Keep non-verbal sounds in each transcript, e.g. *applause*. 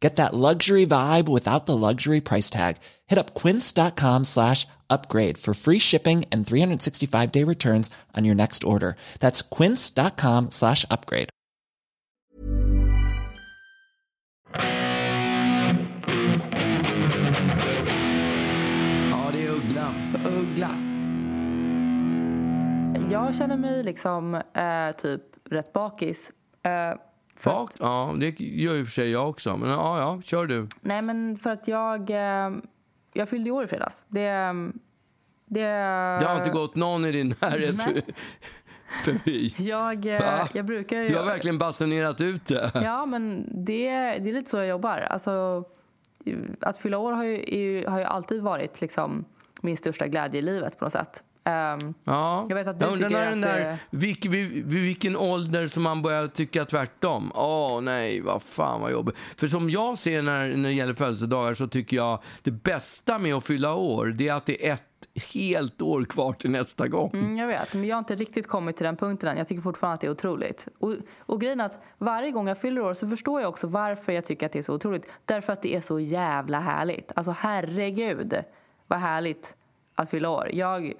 Get that luxury vibe without the luxury price tag. Hit up quince.com slash upgrade for free shipping and 365 day returns on your next order. That's quince.com slash upgrade. Ja, det är Uggla. Uggla. Jag känner mig liksom eh, typ rätt bakis. Eh, för Bak? Ja, det gör ju för sig jag också. Men ja, ja, kör du. Nej, men för att jag... Eh, jag fyllde år i fredags. Det... Det, Det har inte gått någon i din närhet *laughs* förbi. Jag, eh, Va? jag brukar ju... Du har verkligen basunerat ut det. Ja, men det, det är lite så jag jobbar. Alltså, att fylla år har ju, har ju alltid varit liksom min största glädje i livet på något sätt. Ehm, Ja. Jag vet att du undrar tycker den att där, vilk, vid, vid vilken ålder som man börjar tycka tvärtom. Åh nej, vad fan vad jobbigt. För som jag ser när, när det gäller födelsedagar så tycker jag det bästa med att fylla år det är att det är ett helt år kvar till nästa gång. Mm, jag vet, men jag har inte riktigt kommit till den punkten än. Jag tycker fortfarande att det är otroligt. Och, och grejen är att varje gång jag fyller år så förstår jag också varför jag tycker att det är så otroligt. Därför att det är så jävla härligt. Alltså herregud vad härligt att fylla år. Jag,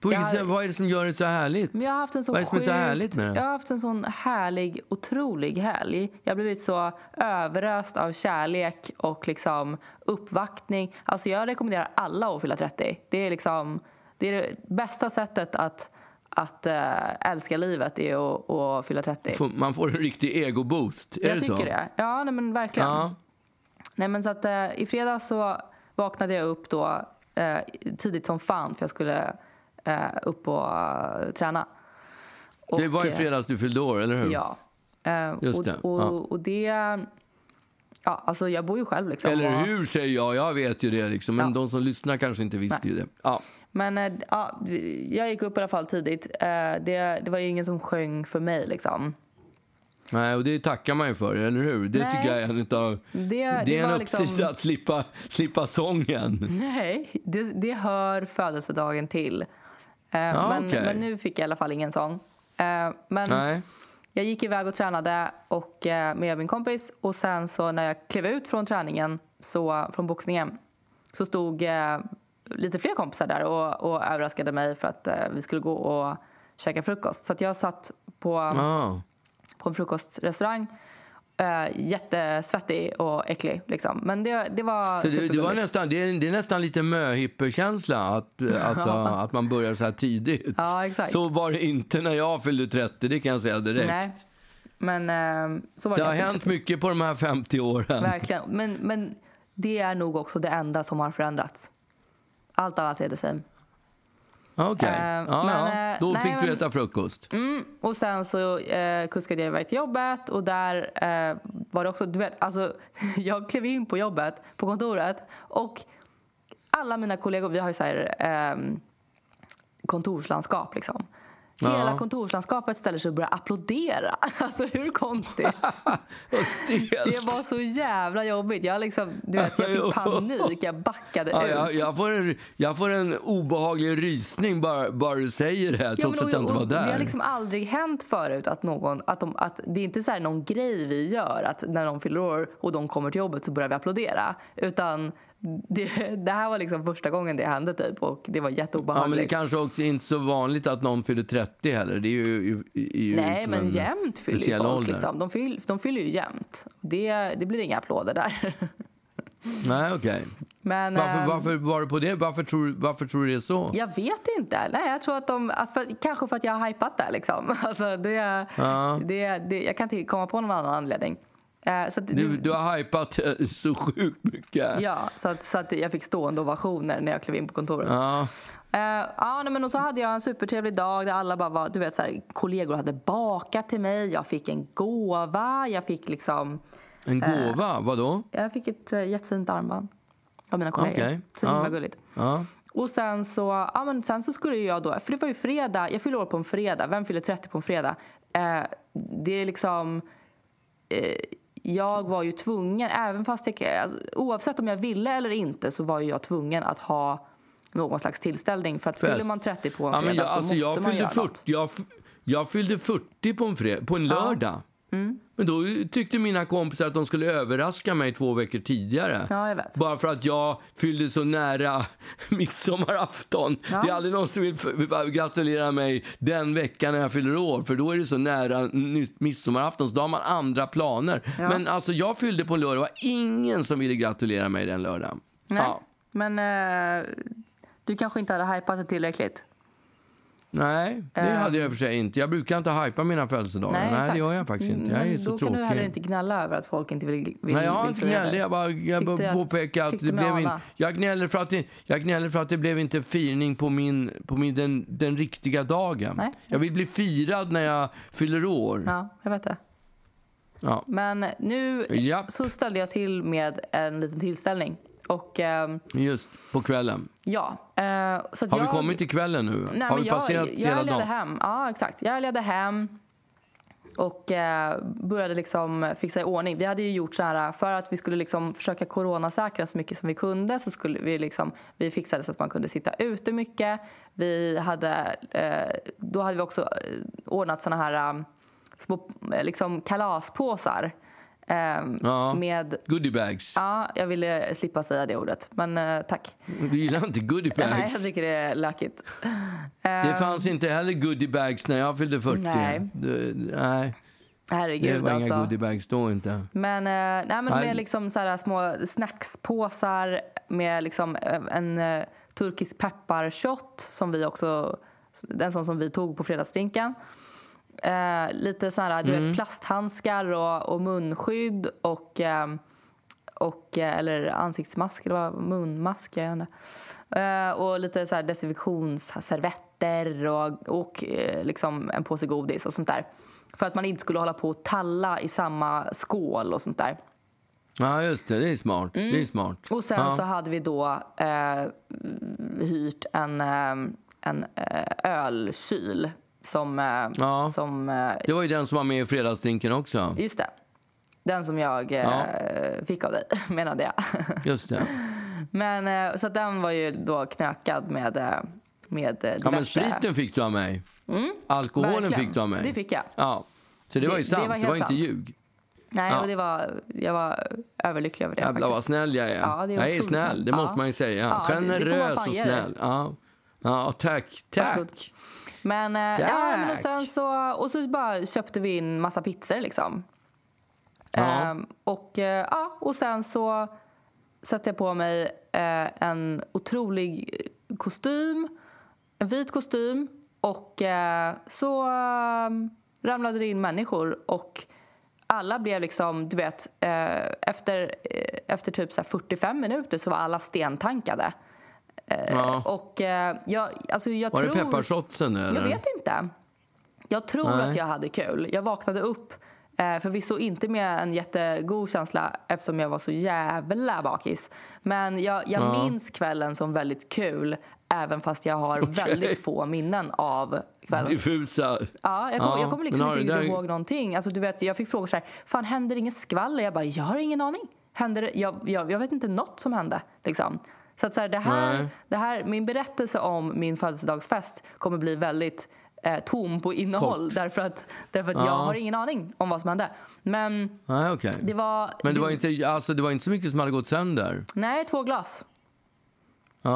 På jag- sätt- vad är det som gör det så härligt? jag har haft en så Vad är det som är så härligt med det? Jag har haft en sån härlig, otrolig helg. Jag har blivit så överöst av kärlek och liksom uppvaktning. Alltså jag rekommenderar alla att fylla 30. Det är liksom det, är det bästa sättet att, att äh, älska livet är att, att fylla 30. Får- Man får en riktig egoboost. Är jag det tycker så? det. Ja, nej, men verkligen. Ja. Nej, men så att, eh, I fredags så vaknade jag upp då, eh, tidigt som fan för jag skulle eh, upp och eh, träna. Det var i eh, fredags du fyllde år, eller hur? Ja. Eh, Just och, det, Och, ja. och det... Ja, alltså jag bor ju själv liksom. Eller och, hur, säger jag. Jag vet ju det. Liksom. Men Ja. de som lyssnar kanske inte visste ju det. Ja. Men eh, ja, jag gick upp i alla fall tidigt. Eh, det, det var ju ingen som sjöng för mig liksom. Nej, och det tackar man ju för, eller hur? Det Nej. tycker jag är en utav... Det- Det, det är en var liksom- uppsida att slippa, slippa sången. Nej, det, det hör födelsedagen till. Eh, men, okej. men nu fick jag i alla fall ingen sång. Eh, men Nej. jag gick iväg och tränade och, eh, med min kompis och sen så när jag klev ut från träningen, så, från boxningen, så stod lite fler kompisar där och, och överraskade mig för att vi skulle gå och käka frukost. Så jag satt på, Ah. på en frukostrestaurang eh, jättesvettig och äcklig. Liksom. Men det, det var Så det, det, var nästan, det, är, det är nästan lite möhipperkänsla att, eh, *laughs* alltså, att man börjar så här tidigt. Ja, exakt. Så var det inte när jag fyllde 30, det kan jag säga direkt. Nej. Men eh, så var Det det. har hänt mycket på de här 50 åren. Verkligen. Men, men det är nog också det enda som har förändrats. Allt annat är det same. Okej, Eh, ja, men, ja. eh, då nej, fick du men- äta frukost. Mm, och sen så eh, kuskade jag iväg till jobbet och där eh, var det också, du vet, alltså *laughs* jag klev in på jobbet, på kontoret och alla mina kollegor, vi har ju så här eh, kontorslandskap liksom. Hela kontorslandskapet ställer sig och börjar applådera. *laughs* Alltså hur konstigt? *laughs* Vad stelt. Det var så jävla jobbigt. Jag, liksom, du vet, jag fick panik, jag backade Ja, ut. jag, jag, får en, jag får en obehaglig rysning bara, bara du säger det, Ja, trots att jag inte var Det har där. liksom aldrig hänt förut att någon, att, de, att det är inte så här någon grej vi gör att när någon fyller år och de kommer till jobbet så börjar vi applådera. Utan det, det här var liksom första gången det hände typ och det var Ja, men det jätteobehagligt. kanske också inte så vanligt att någon fyller 30 heller. Det är ju, är ju Nej, men en jämt fyller ju folk. Liksom. De, fyll, de fyller ju jämt. Det, det blir inga applåder där. *laughs* Nej, okej. Men, Varför, ehm, varför var det på det? Varför tror, varför tror du det är så? Jag vet inte. Nej, jag tror att de, att för, kanske för att jag har hypat det. Liksom. *laughs* Alltså, det, det, det, jag kan inte komma på någon annan anledning. Eh, att, Du, du har hypat eh, så sjukt mycket. Ja, så att, så att jag fick stående ovationer när jag klev in på kontoret. Ja. Eh, ja, nej, men och så hade jag en supertrevlig dag där alla bara var, du vet så här, kollegor hade bakat till mig, jag fick en gåva, jag fick liksom, En gåva? Vadå? jag fick ett uh, jättefint armband av mina kollegor. Okej. Så himla Ja. gulligt. Ja. Och sen så, ja, men sen så skulle jag då, för det var ju fredag, jag fyller år på en fredag, vem fyller 30 på en fredag? Eh, det är liksom, eh, jag var ju tvungen, även fast jag, alltså, oavsett om jag ville eller inte så var ju jag tvungen att ha någon slags tillställning. För att Fest. fyller man 30 på en Ja, fredag men jag, så alltså, måste jag, man fyllde göra 40, något. jag, jag fyllde 40 på en, fred, på en lördag. Mm. Men då tyckte mina kompisar att de skulle överraska mig två veckor tidigare. Ja. Bara för att jag fyllde så nära *laughs* midsommarafton. Ja. Det är aldrig någon som vill gratulera mig den veckan när jag fyller år. För då är det så nära midsommarafton, så då har man andra planer. Ja. Men alltså jag fyllde på en lördag. Det var ingen som ville gratulera mig den lördagen. Nej. Men eh, du kanske inte hade hypat det tillräckligt? Nej, det Ehm. hade jag för sig inte. Jag brukar inte hypa mina födelsedagar. Nej, exakt. det gör jag faktiskt inte. Jag är Men så då tråkig. kan du heller inte gnälla över att folk inte vill, vill Nej, jag har inte gnällt. Jag bara, jag bara att- påpekar att tyckte det blev inte... Jag gnäller för att det, jag gnäller för att det blev inte firning på, min, på min, den, den riktiga dagen. Nej. Jag vill bli firad när jag fyller år. Ja, jag vet det. Ja. Men nu Japp. så ställde jag till med en liten tillställning. Och ehm, Just på kvällen. ja. eh, så Har jag, vi kommit till kvällen nu? Nej, har vi jag, passerat jag, hela ledde dagen? hem. Ja, exakt. Jag ledde hem och eh, började liksom fixa i ordning. Vi hade ju gjort så här, för att vi skulle liksom försöka coronasäkra så mycket som vi kunde så skulle vi liksom, vi fixade så att man kunde sitta ute mycket. Vi hade, eh, då hade vi också eh, ordnat såna här eh, små eh, liksom kalaspåsar. Eh, Ja. Med, Goodiebags. ja, jag ville slippa säga det ordet, men eh, tack. Du gillar inte goodiebags? *laughs* Nej, jag tycker det är lökigt. Det fanns inte heller goodiebags när jag fyllde 40. Nej. Det, nej, det Herregud var alltså. inga goodiebags då inte. Men, eh, nej, men med liksom så här små snackspåsar med liksom eh, en eh, turkisk pepparshot som vi också, den sån som vi tog på fredagsdrinken. Eh, lite så här, du Mm. vet, plasthandskar och, och munskydd och, eh, och eller ansiktsmask eller vad, munmask, jag vet inte. Eh, och lite så här desinfektionsservetter och, och eh, liksom en påse godis och sånt där. För att man inte skulle hålla på och talla i samma skål och sånt där. Ja, just det. Det är smart. Det är smart. Mm. Och sen ja. så hade vi då eh, hyrt en, eh, en eh, ölkyl som... Eh, Ja. som eh, Det var ju den som var med i fredagsdrinken också. just det. Den som jag eh, fick av dig, *laughs* menade jag. Just det. *laughs* Men, så den var ju då knökad med, med diverse... Ja, men spriten fick du av mig. Alkoholen verkligen. fick du av mig. Det fick jag. Ja. Så det, Det- var ju det sant. var Det var, inte sant. ljug. Nej, Ja. och det var, jag var överlycklig över det Jävlar vad snäll jag är. Ja, det är jag är snäll, det måste Ja. man ju säga. Ja, det- det Generös och snäll. Ja. ja, tack. Tack. Men, eh, ja, men sen så, och så bara köpte vi in massa pizzor liksom. Ja. Ehm, och, eh, ja, och sen så satte jag på mig eh, en otrolig kostym, en vit kostym och eh, så eh, ramlade det in människor och alla blev liksom, du vet, eh, efter, efter typ så här 45 minuter så var alla stentankade. Eh, Ja. Och eh, jag, alltså jag Var tror... det pepparshotsen eller? Jag vet inte. Jag tror Nej. att jag hade kul. Jag vaknade upp eh, förvisso inte med en jättegod känsla eftersom jag var så jävla bakis. Men jag, jag Ja. minns kvällen som väldigt kul även fast jag har väldigt få minnen av kvällen. Diffusa. Ja, jag, kom, Ja, jag kommer liksom inte där- ihåg någonting. Alltså, du vet, jag fick frågor så här, fan händer inget skvaller? Jag bara, jag har ingen aning. Händer? Jag, jag, jag vet inte något som hände. Liksom. Så att så här, det här, Nej. det här, min berättelse om min födelsedagsfest kommer bli väldigt eh, tom på innehåll Kort. därför att, därför att Ja. jag har ingen aning om vad som hände. Men Nej, okej. det var... Men det var, inte, alltså, det var inte så mycket som hade gått sönder? Nej, två glas. Ja,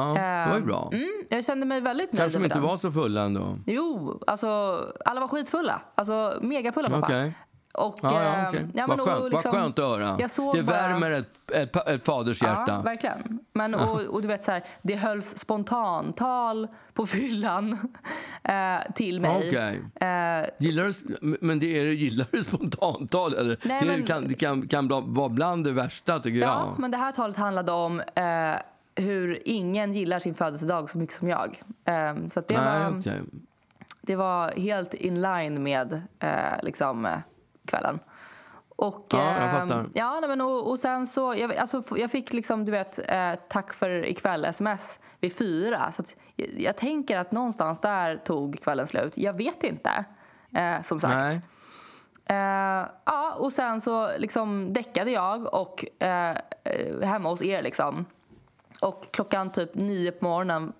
det var ju bra. Mm, jag kände mig väldigt nöjd Kanske de inte den. var så fulla ändå? Jo, alltså alla var skitfulla. Alltså megafulla pappa. Okej. Och, Ja, ja, eh, okej. ja, Vad skönt, och vad skönt att höra. Det bara- värmer ett, ett, ett faders hjärta. Ja, verkligen. Men, och, och du vet så här, det hölls spontantal på fyllan *laughs* eh, till mig. Okej. Eh, Gillar du, men det är, gillar du spontantal? Eller? Nej, det men- kan, det kan, kan vara bland det värsta, tycker ja, jag. men det här talet handlade om eh, hur ingen gillar sin födelsedag så mycket som jag. Eh, så det, Nej, var, okej. det var helt in line med eh, liksom, kvällen. Och, Ja, jag ehm, fattar. Ja, nej, men och, och sen så, jag, alltså, jag fick liksom, du vet, eh, tack för ikväll sms vid fyra. Så jag, jag tänker att någonstans där tog kvällen slut. Jag vet inte, eh, som sagt. Nej. Eh, ja, och sen så liksom däckade jag och eh, eh, hemma hos er liksom. Och klockan typ nio på morgonen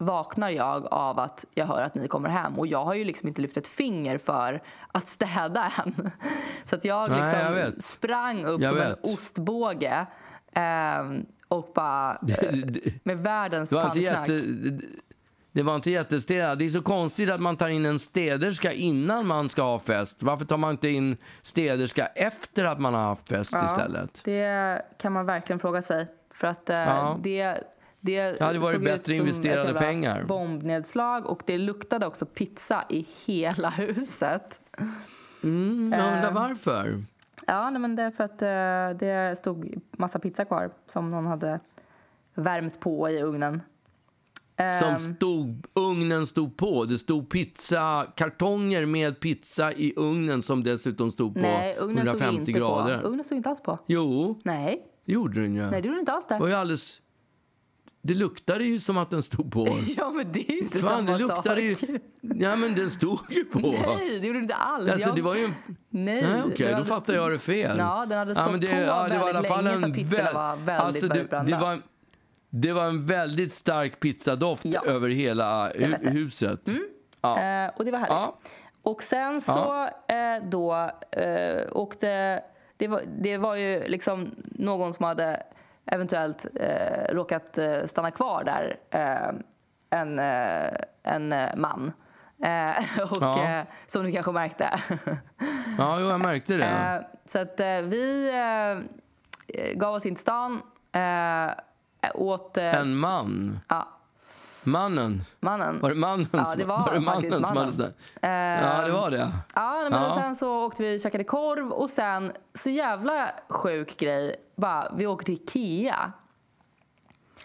vaknar jag av att jag hör att ni kommer hem. Och jag har ju liksom inte lyft ett finger för att städa än. *laughs* Så att jag Nej, liksom jag sprang upp Jag som vet. en ostbåge. ehm, och bara *laughs* eh, med världens jätte, det var inte jättestädat. Det är så konstigt att man tar in en städerska innan man ska ha fest. Varför tar man inte in städerska efter att man har haft fest istället? Det kan man verkligen fråga sig. För att eh, Ja. det, det, Det hade varit bättre investerade pengar. bombnedslag och det luktade också pizza i hela *laughs* huset. Mm, jag Eh. undrar varför. Ja, nej, men det är för att eh, det stod massa pizza kvar som någon hade värmt på i ugnen. Som Ehm, stod, ugnen stod på. Det stod pizza, kartonger med pizza i ugnen som dessutom stod på nej, ugnen stod 150 inte grader. på. Ugnen stod inte alls på. Jo, Nej, det gjorde den ju. nej det gjorde inte alls det. Det var ju alldeles... Det luktade ju som att den stod på. *laughs* Ja, men det är inte Fan, samma det luktade sak. ju... Ja, men den stod ju på. Nej, det gjorde det inte alls. Alltså, Jag- det var ju en... Nej, Nej, den okej, då hade fattar stått- jag det fel. Ja, den hade stått men det, på ja, det var väldigt fall länge en väl- var väldigt, alltså, det, väldigt det, var en, det var en väldigt stark pizzadoft Ja. över hela hu, vet det. Mm. huset. Ja. Eh, och det var härligt. Ja. Och sen så eh, då eh, åkte... Det var, det var ju liksom någon som hade eventuellt eh, råkat eh, stanna kvar där. Eh, en, eh, en eh, man. Eh, *laughs* och, Ja. som du kanske märkte. ja, jo, jag märkte det. Så att vi gav oss in till stan. Åt... En man. ja, Mannen. mannen. Var det mannen, Ja, som- det var det faktiskt mannen som mannen. hade stannat? Ja, det var det. Ja, men Ja. Sen så åkte vi och käkade korv och sen, så jävla sjuk grej, bara, vi åker till Ikea.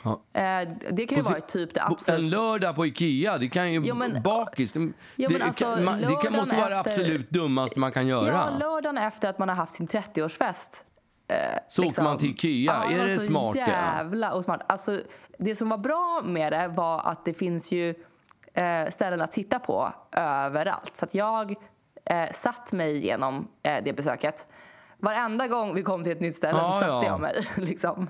Ja. Eh, det kan ju På vara typ det En absolut... lördag på Ikea, det kan ju... Jo, men- bakis. Det, Jo, men alltså, kan, man, det kan, måste vara det efter- absolut dummaste man kan göra. Ja, lördagen efter att man har haft sin 30-årsfest. Eh, Så åker man till Ikea. Ja, Är det så smart jävla osmart. Alltså, det som var bra med det var att det finns ju eh, ställen att titta på överallt. Så jag eh, satt mig igenom eh, det besöket. Varenda gång vi kom till ett nytt ställe Ja, så satte ja. jag mig. *laughs* Liksom.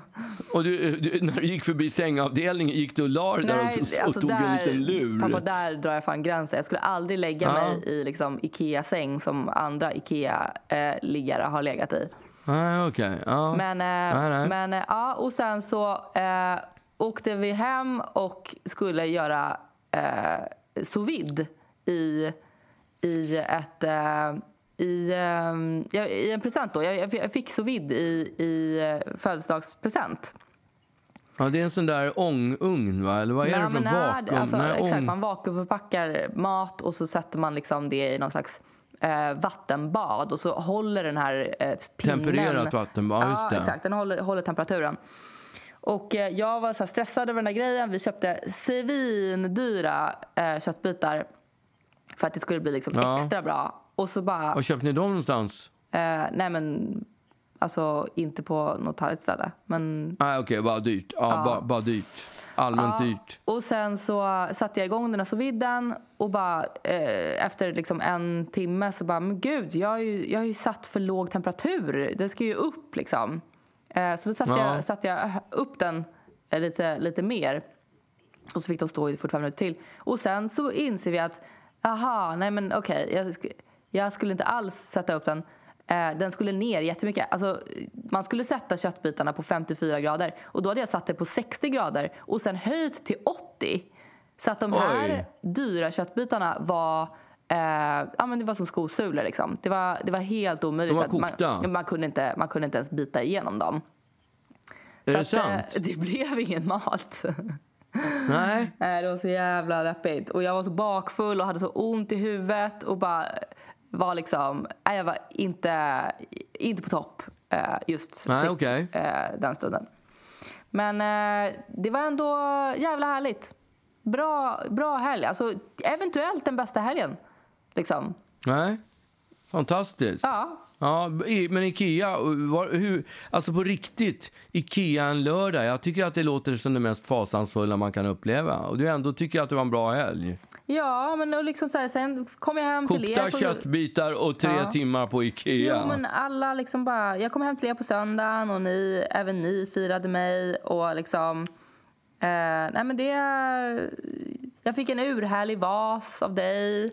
Och du, du, när du gick förbi sängavdelningen, gick du och la dig där också, och alltså tog en liten lur? Pappa, där drar jag fan gränsen. Jag skulle aldrig lägga Ja. mig i liksom, Ikea-säng som andra Ikea-liggare har legat i. Nej, okej. Ja. Men, eh, nej. men eh, ja, och sen så eh, åkte vi hem och skulle göra eh, sous vide i, i ett... I, eh, ja, I en present då. Jag, jag fick- sous vide i, i eh, födelsedagspresent. ja, det är en sån där ångugn, va? Eller vad är Nej, det för men nej, vakuum? Alltså, Nej, exakt, ång- man vakuumförpackar mat och så sätter man liksom det i någon slags eh, vattenbad och så håller den här eh, pinnen... Tempererat vattenbad, ja, just det. exakt. Den håller, håller temperaturen. Och eh, jag var så stressad över den där grejen. Vi köpte svindyra eh, köttbitar för att det skulle bli liksom Ja. extra bra. Och så bara... Var köpte ni dem någonstans? Eh, nej men, alltså inte på något härligt ställe. Men Nej, okej, bara dyrt. Ja, Bara, bara dyrt. Allmänt dyrt. Och sen så satte jag igång den här sous och bara eh, efter liksom en timme så bara, men gud, jag har ju, jag har ju satt för låg temperatur. Den ska ju upp liksom. Eh, så då satte, Ja. jag, satte jag upp den eh, lite, lite mer. Och så fick de stå i 45 minuter till. Och sen så inser vi att, aha, nej men okej, sk- jag skulle inte alls sätta upp den. Eh, den skulle ner jättemycket. Alltså, man skulle sätta köttbitarna på 54 grader och då hade jag satt det på 60 grader och sen höjt till 80. Så att de här Oj. dyra köttbitarna var Eh, ja, men det var som skosulor. Liksom. Det, var, det var helt omöjligt. De var att man, kokta? man, kunde inte, man kunde inte ens bita igenom dem. Är det att, eh, sant? *laughs* det blev ingen mat. *laughs* Nej. Nej, det var så jävla deppigt. Och jag var så bakfull och hade så ont i huvudet och bara var liksom... Nej, jag var inte, inte på topp eh, just Nej, okej. eh, den stunden. Men eh, det var ändå jävla härligt. Bra, bra helg. Alltså, eventuellt den bästa helgen. Liksom. Nej. Fantastiskt. Ja. Ja, i- men Ikea, var, hur, alltså på riktigt, Ikea en lördag. Jag tycker att det låter som det mest fasansfulla man kan uppleva. Och du ändå tycker att det var en bra helg. Ja, men och liksom så här, sen kom jag hem till er. Kokta köttbitar och tre Ja. timmar på Ikea. Jo, men alla liksom bara... Jag kom hem till er på söndagen och ni, även ni firade mig. Och liksom... Eh, nej, men det... Jag fick en urhärlig vas av dig.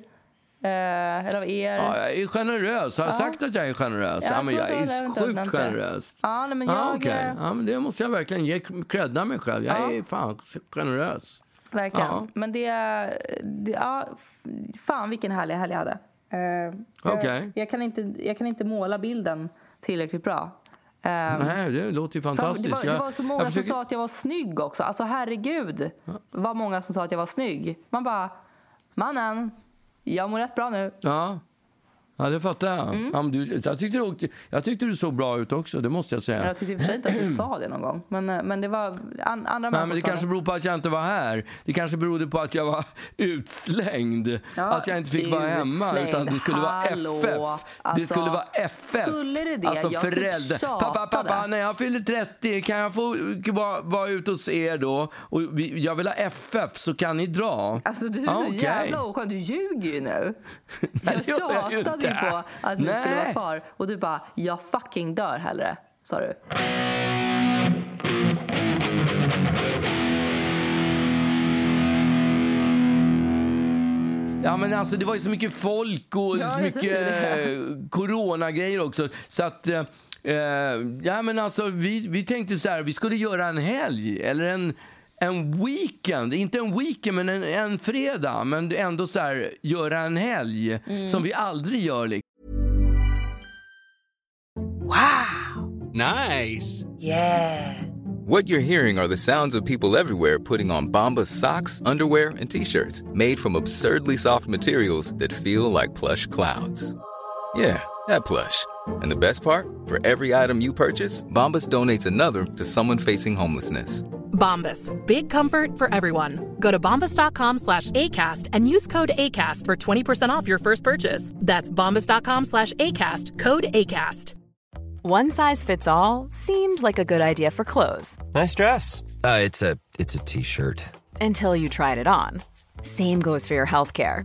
Eh, eller av er. Ja, jag är generös. Har jag sagt att jag är generös? Jag Ja, men jag är sjukt generös. Ja, nej, men Ja, jag... okej. eh, ja, men det måste jag verkligen ge credda mig själv. Jag Ja. är fan generös. Verkligen. Ja. Men det, det... Ja, fan vilken härlig helg jag hade. Eh, jag- Okej. jag, kan inte, jag kan inte måla bilden tillräckligt bra. Eh, Nej, det låter ju Fan, fantastiskt. Det var, det Jag- var så många jag försöker- som sa att jag var snygg också. Alltså herregud vad många som sa att jag var snygg. Man bara, mannen, jag mår rätt bra nu. Ja. Ja, det fattar jag. Mm. Ja, du, jag, tyckte du, jag tyckte du såg bra ut också, det måste jag säga. Jag tyckte för sig inte att du sa det någon gång. Men, eh, men det var an, andra Nej, men det kanske beror på att jag inte var här. Det kanske berodde på att jag var *laughs* utslängd. Ja, att jag inte fick vara hemma. utslängd. Utan det skulle vara Hallå. FF. det Alltså, skulle vara FF. skulle det det? Alltså Jag typ föräldrar. Pappa, pappa, tjatade. när jag fyller 30 kan jag få vara, vara ute hos er då? Och vi, jag vill ha FF, så kan ni dra. Alltså du är Ja, så okej. jävla oskön. Du ljuger ju nu. Nej, *laughs* Jag det tjatade inte. på att ni skulle vara kvar. Och du bara, jag fucking dör hellre. Sa du. Ja, men alltså, det var ju så mycket folk och Ja, så mycket eh, coronagrejer också. Så att... Eh, eh, ja, men alltså, vi, vi tänkte så här, vi skulle göra en helg eller en, en weekend. Inte en weekend, men en, en fredag. Men ändå så här, göra en helg som vi aldrig gör. Liksom. Nice. What you're hearing are the sounds of people everywhere putting on Bombas socks, underwear, and t-shirts made from absurdly soft materials that feel like plush clouds. Yeah, that plush. And the best part? For every item you purchase, Bombas donates another to someone facing homelessness. Bombas. Big comfort for everyone. Go to bombas.com slash ACAST and use code ACAST for 20% off your first purchase. That's bombas.com slash ACAST. Code ACAST. One size fits all seemed like a good idea for clothes Nice dress. Uh, it's a it's a t-shirt. until you tried it on. Same goes for your healthcare.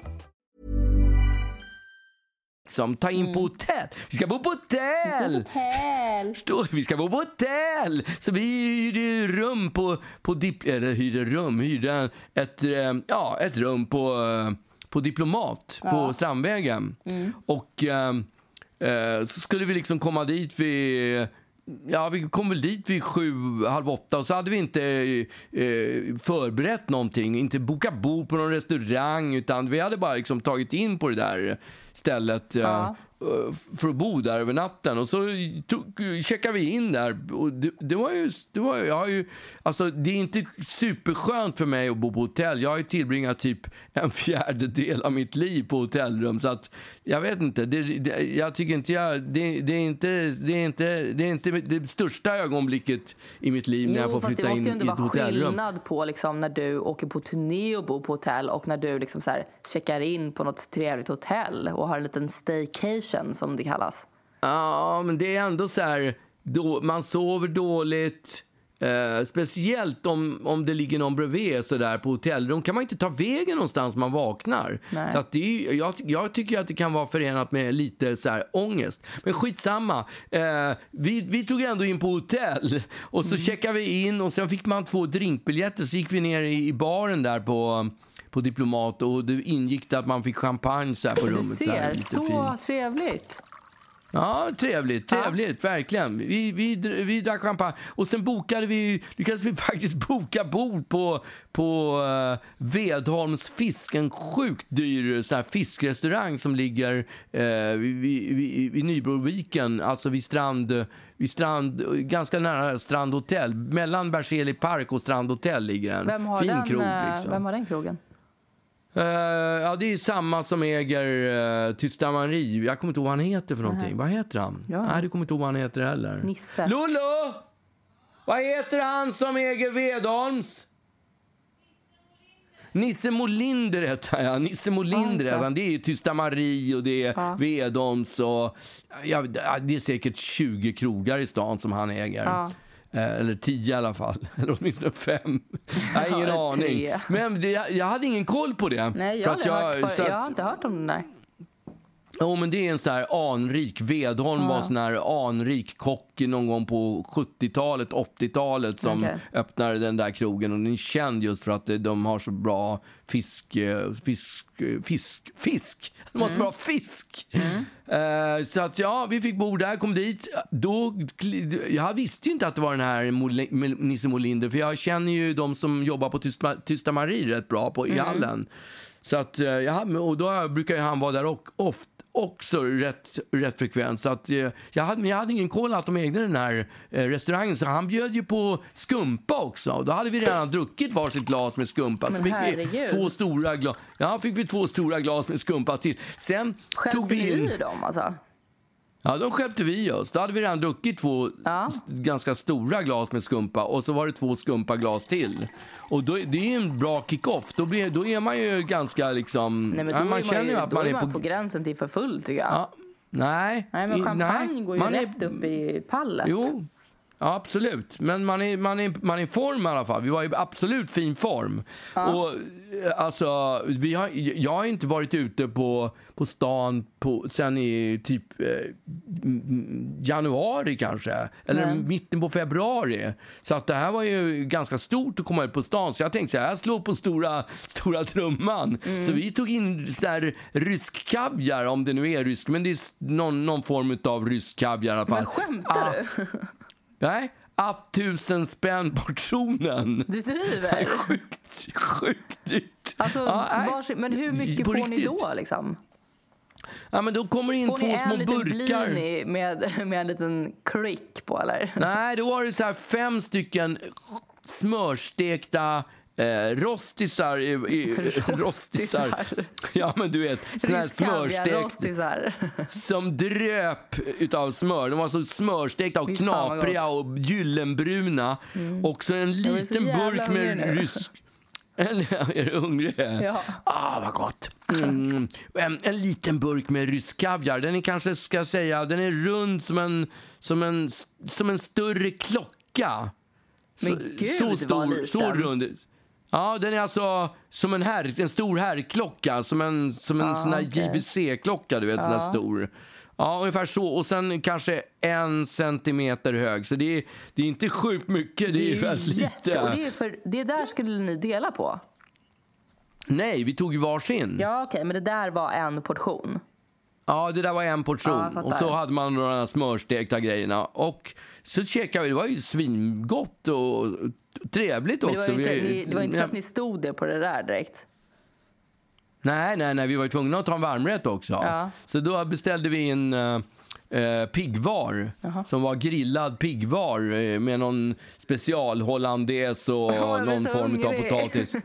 Som, ta in på hotell. Vi ska bo på hotell! Förstår? Vi ska bo på hotell! Så vi hyrde rum på, på dip, eller hyrde rum, hyrde ett, eh, ja, ett rum på, eh, på Diplomat på Strandvägen. Och eh, eh, så skulle vi liksom komma dit vid Ja, vi kom väl dit vid sju, halv åtta och så hade vi inte eh, förberett någonting. Inte bokat bord på någon restaurang utan vi hade bara liksom tagit in på det där stället Ja. eh, för att bo där över natten. Och så tog, checkade vi in där. Och det, det var ju... Det, var, jag har ju alltså, det är inte superskönt för mig att bo på hotell. Jag har ju tillbringat typ en fjärdedel av mitt liv på hotellrum. Så att, jag vet inte. Det, det, jag tycker inte jag... Det, det, är inte, det, är inte, det är inte det största ögonblicket i mitt liv när jag får fast det flytta måste in ju i ändå ett vara hotellrum. skillnad på liksom, när du åker på turné och bor på hotell och när du liksom, så här, checkar in på något trevligt hotell och har en liten staycation som det kallas. Ja, men det är ändå så här... Då, man sover dåligt. Eh, speciellt om, om det ligger någon bredvid så där på hotellrum kan man inte ta vägen någonstans man vaknar. Nej. Så att det är, jag, jag tycker att det kan vara förenat med lite så här ångest. Men skitsamma. Eh, vi, vi tog ändå in på hotell *laughs* och så checkade vi in och sen fick man två drinkbiljetter så gick vi ner i, i baren där på på Diplomat och det ingick det att man fick champagne så här på Du rummet. så, här, ser, så trevligt. Ja, trevligt, trevligt, verkligen. Vi, vi, vi drack champagne och sen bokade vi, lyckades vi *laughs* faktiskt boka bord på, på uh, Vedholms fisk, en sjukt dyr sån här fiskrestaurang som ligger uh, vid, vid, vid, Nybroviken, alltså vid strand, vid strand, ganska nära Strand Hotel. Mellan Berzelii park och Strand Hotel ligger en Vem har, fin den, krog. eh, Liksom. vem har den krogen? Eh, ja, det är samma som äger uh, Tysta Marie. Jag kommer inte ihåg vad han heter för någonting. Vad heter han? Ja. Nej, du kommer inte ihåg vad han heter heller. Nisse. Lollo! Vad heter han som äger Vedholms? Nisse Molinder heter han, ja. Nisse Molinder Ja. Det är ju Tysta Marie och det är Ja. Vedholms och... Ja, det är säkert 20 krogar i stan som han äger. Ja. Eh, Eller tio i alla fall. *laughs* Eller åtminstone fem. Jag har ingen Ja, aning. tre. Men det, jag hade ingen koll på det. Nej, jag, har aldrig hört, för, jag har inte hört om den där. Jo, men det är en sån här anrik. Vedholm var sån här anrik kock någon gång på 70-talet, 80-talet som Okej. öppnade den där krogen. Och den är känd just för att de har så bra fisk, eh, fisk, fisk, fisk. De har så bra fisk. Eh, så att ja, vi fick bord där, kom dit. Då, jag visste ju inte att det var den här Mol- Nisse Molinder, för jag känner ju de som jobbar på Tysta, Tysta Marie rätt bra på, i hallen. Så att, eh, ja, och då brukar han vara där och, oft, också rätt, rätt frekvent. Så att, eh, jag, hade, jag hade ingen koll att de ägde den här eh, restaurangen. Så han bjöd ju på skumpa också. Och Då hade vi redan druckit varsitt glas med skumpa. Så fick vi två stora glas. Ja, fick vi två stora glas med skumpa till. Sen tog Stjälpte vi in... i dem alltså? Ja, de stjälpte vi oss. Då hade vi redan druckit två Ja. ganska stora glas med skumpa och så var det två skumpa-glas till. Och då, det är ju en bra kick-off. Då, blir, då är man ju ganska liksom... Nej, men då ja, är man, känner ju, att man är är man på... på gränsen till för full tycker jag. Ja, nej. Nej, men champagne nej. går ju Man är- rätt upp i pallet. Jo, ja, absolut. Men man är, man, är, man är i form i alla fall. Vi var i absolut fin form. Och, eh, alltså, vi har, jag har inte varit ute på, på stan på, sen i typ eh, januari kanske. Eller Nej. mitten på februari. Så att det här var ju ganska stort att komma ut på stan. Så jag tänkte så här, jag slår på stora, stora trumman. Mm. Så vi tog in så där rysk kaviar, om det nu är rysk. Men det är någon, någon form av rysk kaviar i alla fall. Men skämtar Ah, du? *laughs* Nej, att tusen spänn portionen. Du driver? *laughs* Sjukt, sjukt dyrt. Alltså, Ja, varsin, men hur mycket får ni riktigt. då liksom? Ja, men då kommer det in Får två ni små en liten burkar. blini med, *laughs* med en liten klick på eller? Nej, då var det så här fem stycken smörstekta eh, rostisar. I, i, *laughs* Rostisar. Ja, men du vet, såna här rostisar. *laughs* som dröp utav smör. De var så smörstekta och knapriga och gyllenbruna. Och så en så liten jävla burk med rysk... *laughs* Är du hungrig? Ja. Ah, vad gott! Mm. En, en liten burk med rysk kaviar. Den är kanske, ska säga, den är rund som en, som en, som en större klocka. Men gud, vad liten. Så rund. Ja, den är alltså som en, herr, en stor herrklocka, som en, som en sån här okej. JVC-klocka, du vet, sån här stor. Ja, ungefär så. Och sen kanske en centimeter hög. Så det är, det är inte sjukt mycket, det är, väldigt jätte... Och lite. det, är för, det där skulle ni dela på? Nej, vi tog ju varsin. Ja. Ja, okej, men det där var en portion. det där var en Ja, portion. fattar. och så hade man några smörstekta grejerna. Och så käkade vi, det var ju svingott och trevligt Men det var också. inte, Vi- ni, det var inte så att ni stod där på det där direkt. Nej, nej, nej, vi var tvungna att ta en varmrätt också. Ja. Så då beställde vi en uh, piggvar som var grillad piggvar eh, med någon special hollandaise och blir någon form av potatis.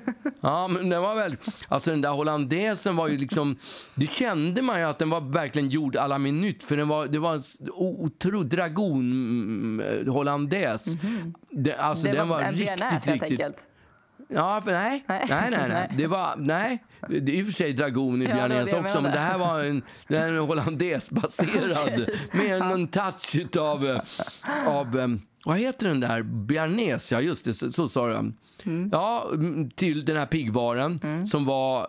Ja, men den var väl... Alltså den där hollandaisen var ju liksom... Det kände man ju att den var verkligen gjord à la minut för den var, det var en otrolig dragon mm. Det, alltså. Det den var var en riktigt, riktigt... Ja, för nej. Nej, Nej. nej, nej. Det var, nej. Det är i och för sig dragon i Ja, jag också, men det här var en, en hollandaisbaserad *laughs* med en touch eh, av, eh, vad heter den där, bearnaise, ja just det, så, så sa du. Mm. Ja, mm, till den här piggvaren som var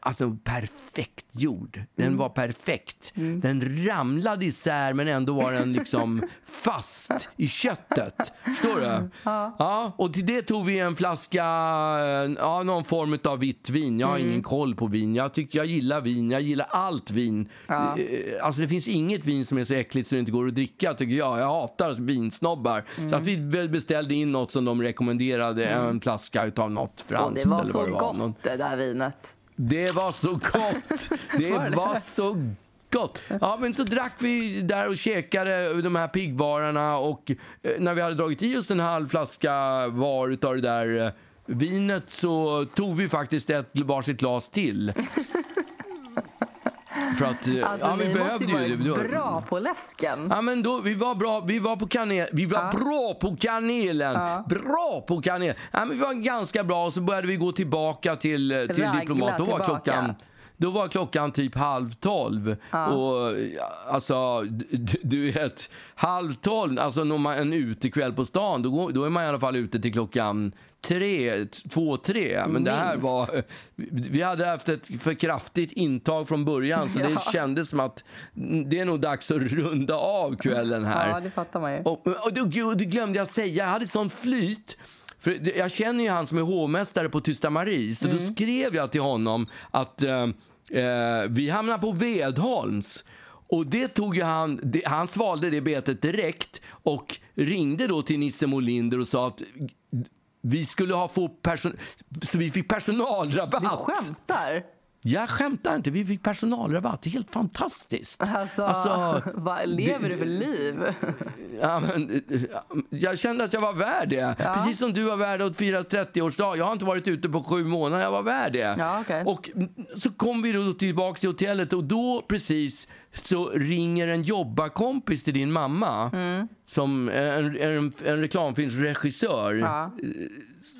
Alltså perfekt gjord. Den Mm. var perfekt. Den ramlade isär men ändå var den liksom *laughs* fast i köttet. Förstår du? Ja. och till det tog vi en flaska, eh, ja, någon form av vitt vin. Jag har Mm. ingen koll på vin. Jag tycker jag gillar vin. Jag gillar allt vin. Eh, Alltså det finns inget vin som är så äckligt så det inte går att dricka tycker jag. Jag hatar vinsnobbar. Mm. Så att vi väl beställde in något som de rekommenderade. En flaska utav något Och franskt det var så det var. gott det där vinet. Det var så gott! *laughs* Det var så gott! Ja, men så drack vi där och käkade de här piggvarorna och eh, när vi hade dragit i oss en halv flaska var utav det där eh, vinet så tog vi faktiskt ett varsitt glas till. *laughs* För att, eh, Alltså, ja, vi måste behövde ju ju det. varit bra på läsken. Ja, men då, vi var bra, vi var på kanel, vi var bra på kanelen. Bra på kanel. Ja, men vi var ganska bra och så började vi gå tillbaka till, eh, till Ragla diplomat. Då var tillbaka. klockan då var klockan typ halv tolv. Och ja, alltså, du, du vet, halv tolv, alltså när man är en utekväll på stan, då, går, då är man i alla fall ute till klockan tre, två, tre. Men det här Minst. var, vi hade haft ett för kraftigt intag från början så det Ja. kändes som att det är nog dags att runda av kvällen här. Ja, det fattar man ju. Och, och det, gud, det glömde jag säga, jag hade sån flyt. För jag känner ju han som är hovmästare på Tysta Marie, så då skrev jag till honom att eh, eh, vi hamnar på Vedholms. Och det tog ju han, det, han svalde det betet direkt och ringde då till Nisse Molinder och sa att vi skulle ha få person, så vi fick personalrabatt. Du skämtar? Jag skämtar inte, vi fick personalrabatt. Det är helt fantastiskt. Alltså, *laughs* vad lever du för liv? *laughs* Ja, men, eh, jag kände att jag var värd det. Precis som du var värd att fira 30-årsdag. Jag har inte varit ute på sju månader, jag var värd det. Ja, okej. Och så kom vi då tillbaka till hotellet och då precis så ringer en jobbarkompis till din mamma som är en, en, en reklamfilmsregissör Ja.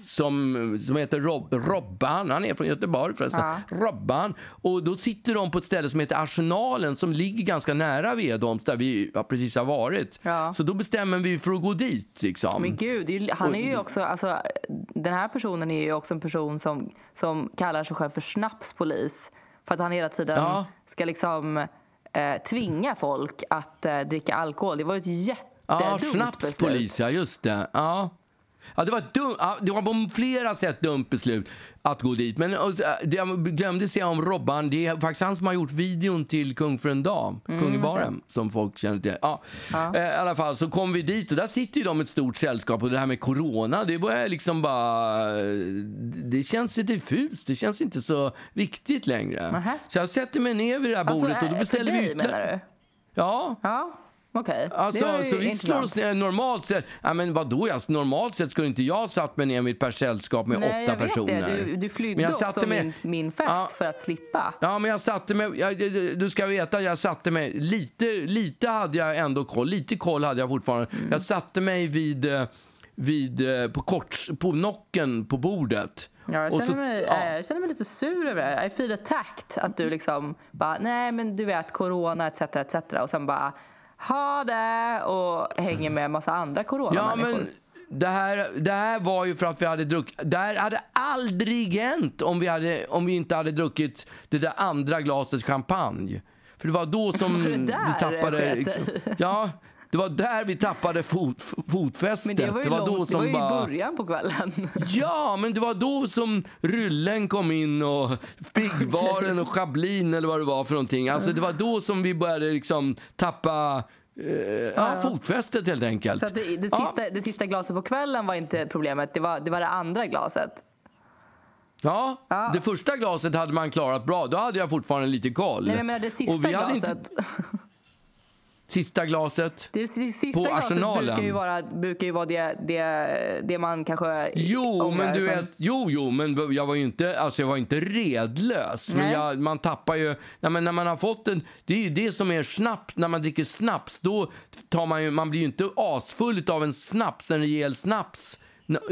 som, som heter Rob, Robban. Han är från Göteborg förresten. Ja. Robban. Och då sitter de på ett ställe som heter Arsenalen som ligger ganska nära Vedholms där vi precis har varit. Ja. Så då bestämmer vi för att gå dit. Liksom. Men gud, han är ju också, alltså, den här personen är ju också en person som, som kallar sig själv för snapspolis. För att han hela tiden ska liksom eh, tvinga folk att eh, dricka alkohol. Det var ett Ja, jättedumt beslut. snapspolis, ja just det. Ja. Ja, det, var dum, ja, det var på flera sätt dumt beslut att gå dit. Men äh, det jag glömde säga om Robban, det är faktiskt han som har gjort videon till Kung för en dag, Kung i baren, som folk känner till. Ja. Eh, I alla fall så kom vi dit och där sitter ju de ett stort sällskap och det här med corona, det börjar liksom bara... Det känns ju diffust, det känns inte så viktigt längre. Nähä. Så jag sätter mig ner vid det här Alltså, bordet och då eh, beställer vi ytterligare-? Ja, Ja, okej. Alltså, det var ju så vi slår oss normalt sett. Ja, men vadå, jag, normalt sett skulle inte jag satt mig ner med ett par sällskap med Nej, åtta personer. det. Du, du flydde Men jag också satte mig- min, min fest Ja. för att slippa. Ja, men jag satte mig, jag, du- ska veta, jag satte mig, lite, lite hade jag ändå koll, lite koll hade jag fortfarande. Mm. Jag satte mig vid, eh, vid eh, på, kort, på nocken på bordet. Ja, jag, känner så- mig, ja. jag känner mig lite sur över det här. I feel attacked. Att du liksom bara, nej men du vet, corona etc. etc. Och sen bara, ha det och hänger med en massa andra Ja, coronamänniskor. men det här, det här var ju för att vi hade druckit... Det här hade aldrig hänt om vi, hade, om vi inte hade druckit det där andra glaset champagne. För det var då som Var *laughs* det där vi tappade... Liksom, ja, det var där vi tappade fot, fotfästet. Men det var ju, då långt, det som var ju bara... i början på kvällen. *laughs* Ja, men det var då som Ryllen kom in och Piggvaren och Chablin eller vad det var för någonting. Alltså det var då som vi började liksom tappa eh, ja, fotfästet helt enkelt. Så att det, det, Ja. sista, det sista glaset på kvällen var inte problemet, det var det, var det andra glaset. Ja, Ja. det första glaset hhade man klarat bra. Då hade jag fortfarande lite koll. Nej, men det sista hade glaset. Inte, *laughs* sista glaset. Det sista På glaset Arsenalen. brukar ju vara, brukar ju vara det, det, det man kanske Jo, ångrar. men du vet, jo, jo, men jag var ju inte, alltså jag var inte redlös. Men Nej. jag, man tappar ju, nej, men när man har fått en, det är ju det som är snaps, när man dricker snaps, då tar man ju, man blir ju inte asfull av en snaps, en rejäl snaps.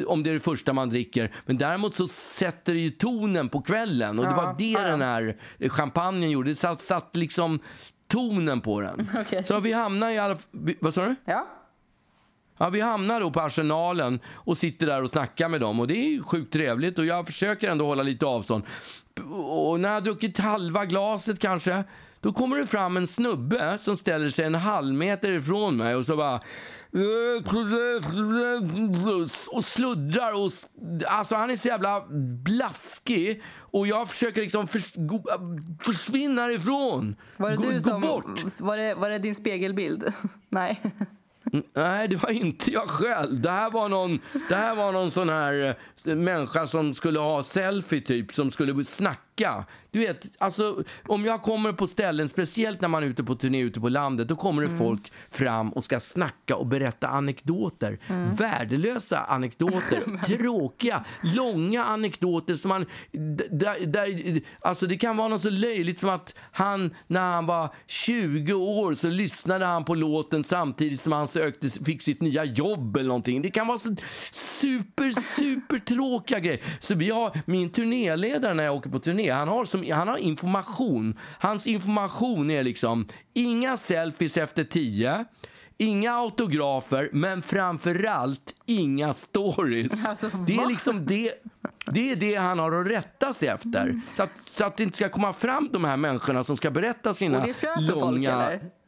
om det är det första man dricker. Men däremot så sätter det ju tonen på kvällen och det var det den här champagnen gjorde. Det satt, satt liksom tonen på den. *laughs* Okej. Så vi hamnar i alla Vad sa du? Ja. Ja, vi hamnar då på Arsenalen och sitter där och snackar med dem. Och Det är ju sjukt trevligt och jag försöker ändå hålla lite avstånd. Och när jag har druckit halva glaset kanske, då kommer det fram en snubbe som ställer sig en halv meter ifrån mig och så bara och sluddrar och alltså han är så jävla blaskig och jag försöker liksom förs försvinna ifrån. Var det gå, du som... bort. Var det, var det din spegelbild? *laughs* Nej. Mm, Nej, det var inte jag själv. Det här var någon, det här var någon sån här eh, människa som skulle ha selfie typ, som skulle snacka. Du vet, alltså om jag kommer på ställen, speciellt när man är ute på turné ute på landet, då kommer det folk fram och ska snacka och berätta anekdoter. Värdelösa anekdoter, *laughs* tråkiga, långa anekdoter som man... Där, där, alltså det kan vara något så löjligt som att han, när han var 20 år så lyssnade han på låten samtidigt som han sökte, fick sitt nya jobb eller någonting. Det kan vara så super, super tråkiga grejer. Så vi har, min turnéledare när jag åker på turné, han har, som, han har information. Hans information är liksom inga selfies efter tio, inga autografer, men framförallt inga stories. Alltså, det är liksom det, det är det han har att rätta sig efter. Mm. Så, att, så att det inte ska komma fram de här människorna som ska berätta sina Och det långa... folk eller?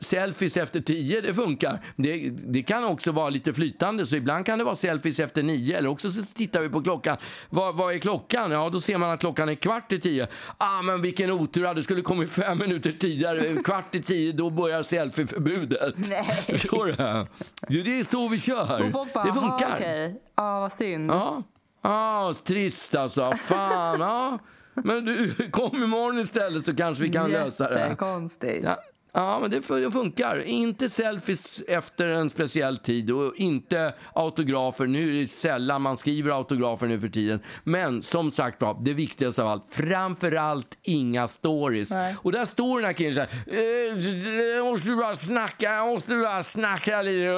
Selfies efter tio, det funkar. Det, det kan också vara lite flytande, så ibland kan det vara selfies efter nio. Eller också så tittar vi på klockan. Vad, vad är klockan? Ja, då ser man att klockan är kvart i tio. Ah, men vilken otur, det skulle kommit fem minuter tidigare. Kvart i tio, då börjar selfieförbudet. *laughs* Nej. Förstår du? Det är så vi kör. Bara, det "Jaha, funkar. Ja, vad synd. Ja, ja trist alltså. Fan, ja. Men du, *laughs* kom imorgon istället så kanske vi kan lösa det. Jättekonstigt. Ja, ja, men det fun- det funkar. Inte selfies efter en speciell tid och inte autografer. Nu är det sällan man skriver autografer nu för tiden. Men som sagt var, det viktigaste av allt, framför allt inga stories. Nej. Och där står den här killen så här, eh, jag måste bara snacka, jag måste bara snacka lite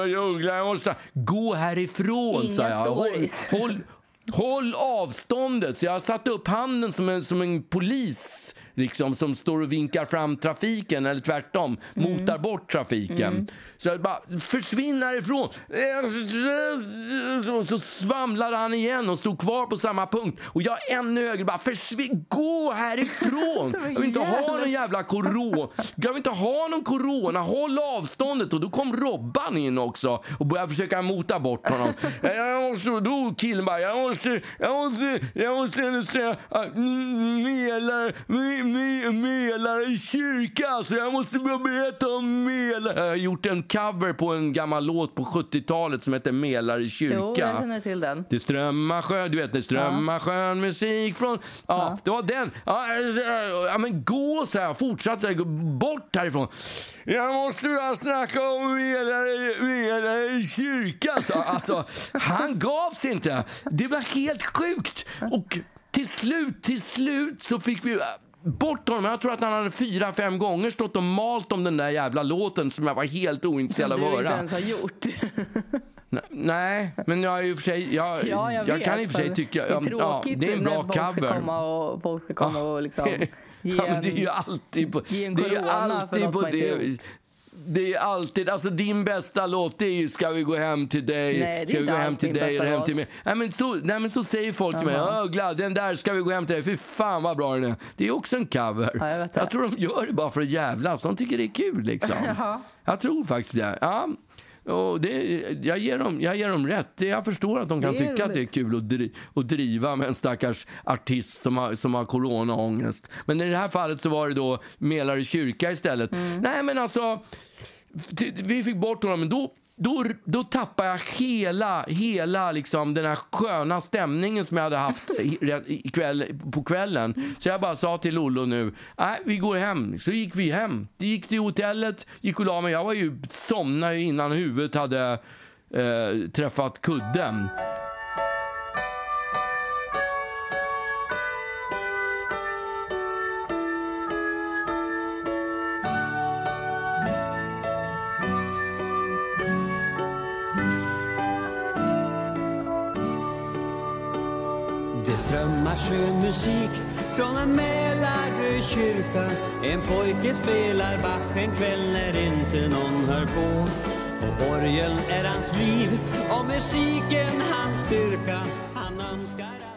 och måste... Gå härifrån, Inga sa jag. stories. Håll, håll, Håll avståndet! Så jag har satt upp handen som en, som en polis liksom, som står och vinkar fram trafiken, eller tvärtom, motar bort trafiken. Så jag bara, försvinn härifrån! Och så svamlade han igen och stod kvar på samma punkt. Och jag ännu högre bara, försvinn, gå härifrån! *laughs* Jag vill inte ha någon jävla corona. Jag vill inte ha någon corona. Håll avståndet. Och då kom Robban in också och började försöka mota bort honom. *laughs* Jag måste, då killen bara, jag måste, jag måste, jag måste säga att Melare, me- me- Melare i kyrka. Så jag måste börja berätta om Melare. Jag har gjort en cover på en gammal låt på 70-talet som heter Melare i kyrka. Jo, jag känner till den. Det strömmar skön, du vet det strömmar skön musik från... Ja, det var den. Ja, så- ja men gå så här, fortsatt så här, gå bort härifrån. Jag måste bara snacka om Melare Melare i kyrka, sa Alltså, han gav sig inte. Det var helt sjukt. Och till slut, till slut så fick vi bort honom. Jag tror att han hade fyra, fem gånger stått och malt om den där jävla låten som jag var helt ointresserad Som av du att inte höra. ens har gjort. *laughs* Nej, men jag är ju för sig... Jag, Ja, jag, vet, kan i och för sig tycka... Det är tråkigt det är en bra när cover. komma och, folk ska komma och liksom ge *laughs* ja, men en... det är ju alltid på, ge det är alltid på inte det. Det är alltid, alltså din bästa låt är ju Ska vi gå hem till dig? Nej, det ska vi gå hem till dig eller hem till mig? Nej men så, nej, men så säger folk till mig. Åh, glad, den där ska vi gå hem till dig. Fy fan vad bra den är. Det är också en cover. Ja, jag det. tror de gör det bara för att jävlas. De tycker det är kul liksom. *laughs* Ja. Jag tror faktiskt det. Ja. Och det, jag, ger dem, jag ger dem rätt. Jag förstår att de kan tycka att det är roligt. kul att, dri, att driva med en stackars artist som har, som har coronaångest. Men i det här fallet så var det då Mälarö kyrka istället. Mm. Nej men alltså, vi fick bort honom, men då då, då tappade jag hela, hela liksom, den här sköna stämningen som jag hade haft i, kväll, på kvällen. Så jag bara sa till Lollo nu, nej vi går hem. Så gick vi hem. Det gick till hotellet, gick och la mig. Jag var ju somnade innan huvudet hade eh, träffat kudden. Det skön musik från en Mälarö En pojke spelar Bach en kväll när inte någon hör på. Och orgeln är hans liv och musiken hans styrka. Han önskar